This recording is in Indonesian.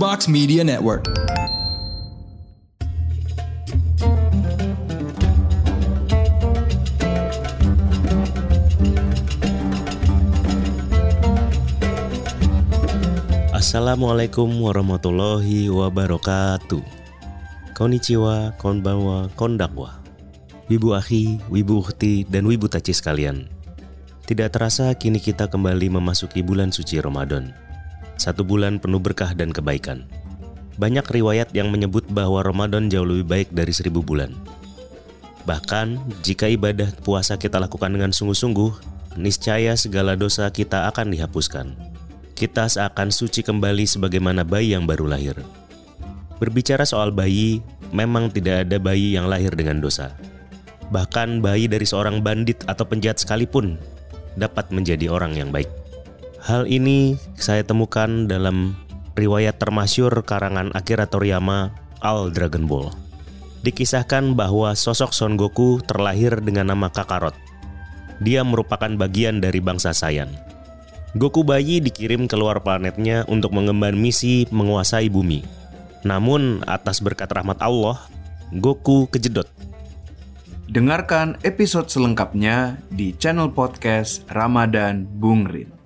Box Media Network. Assalamualaikum warahmatullahi wabarakatuh. Konnichiwa, konbanwa, kondakwa. Wibu akhi, wibu ukhti, dan wibu taci sekalian. Tidak terasa kini kita kembali memasuki bulan suci Ramadan. Satu bulan penuh berkah dan kebaikan. Banyak riwayat yang menyebut bahwa Ramadan jauh lebih baik dari seribu bulan. Bahkan, jika ibadah puasa kita lakukan dengan sungguh-sungguh, niscaya segala dosa kita akan dihapuskan. Kita seakan suci kembali sebagaimana bayi yang baru lahir. Berbicara soal bayi, memang tidak ada bayi yang lahir dengan dosa. Bahkan bayi dari seorang bandit atau penjahat sekalipun dapat menjadi orang yang baik. Hal ini saya temukan dalam riwayat termasyur karangan Akira Toriyama All Dragon Ball. Dikisahkan bahwa sosok Son Goku terlahir dengan nama Kakarot. Dia merupakan bagian dari bangsa Saiyan. Goku bayi dikirim keluar planetnya untuk mengemban misi menguasai bumi. Namun atas berkat rahmat Allah, Goku kejedot Dengarkan episode selengkapnya di channel podcast Ramadan Bung Rin.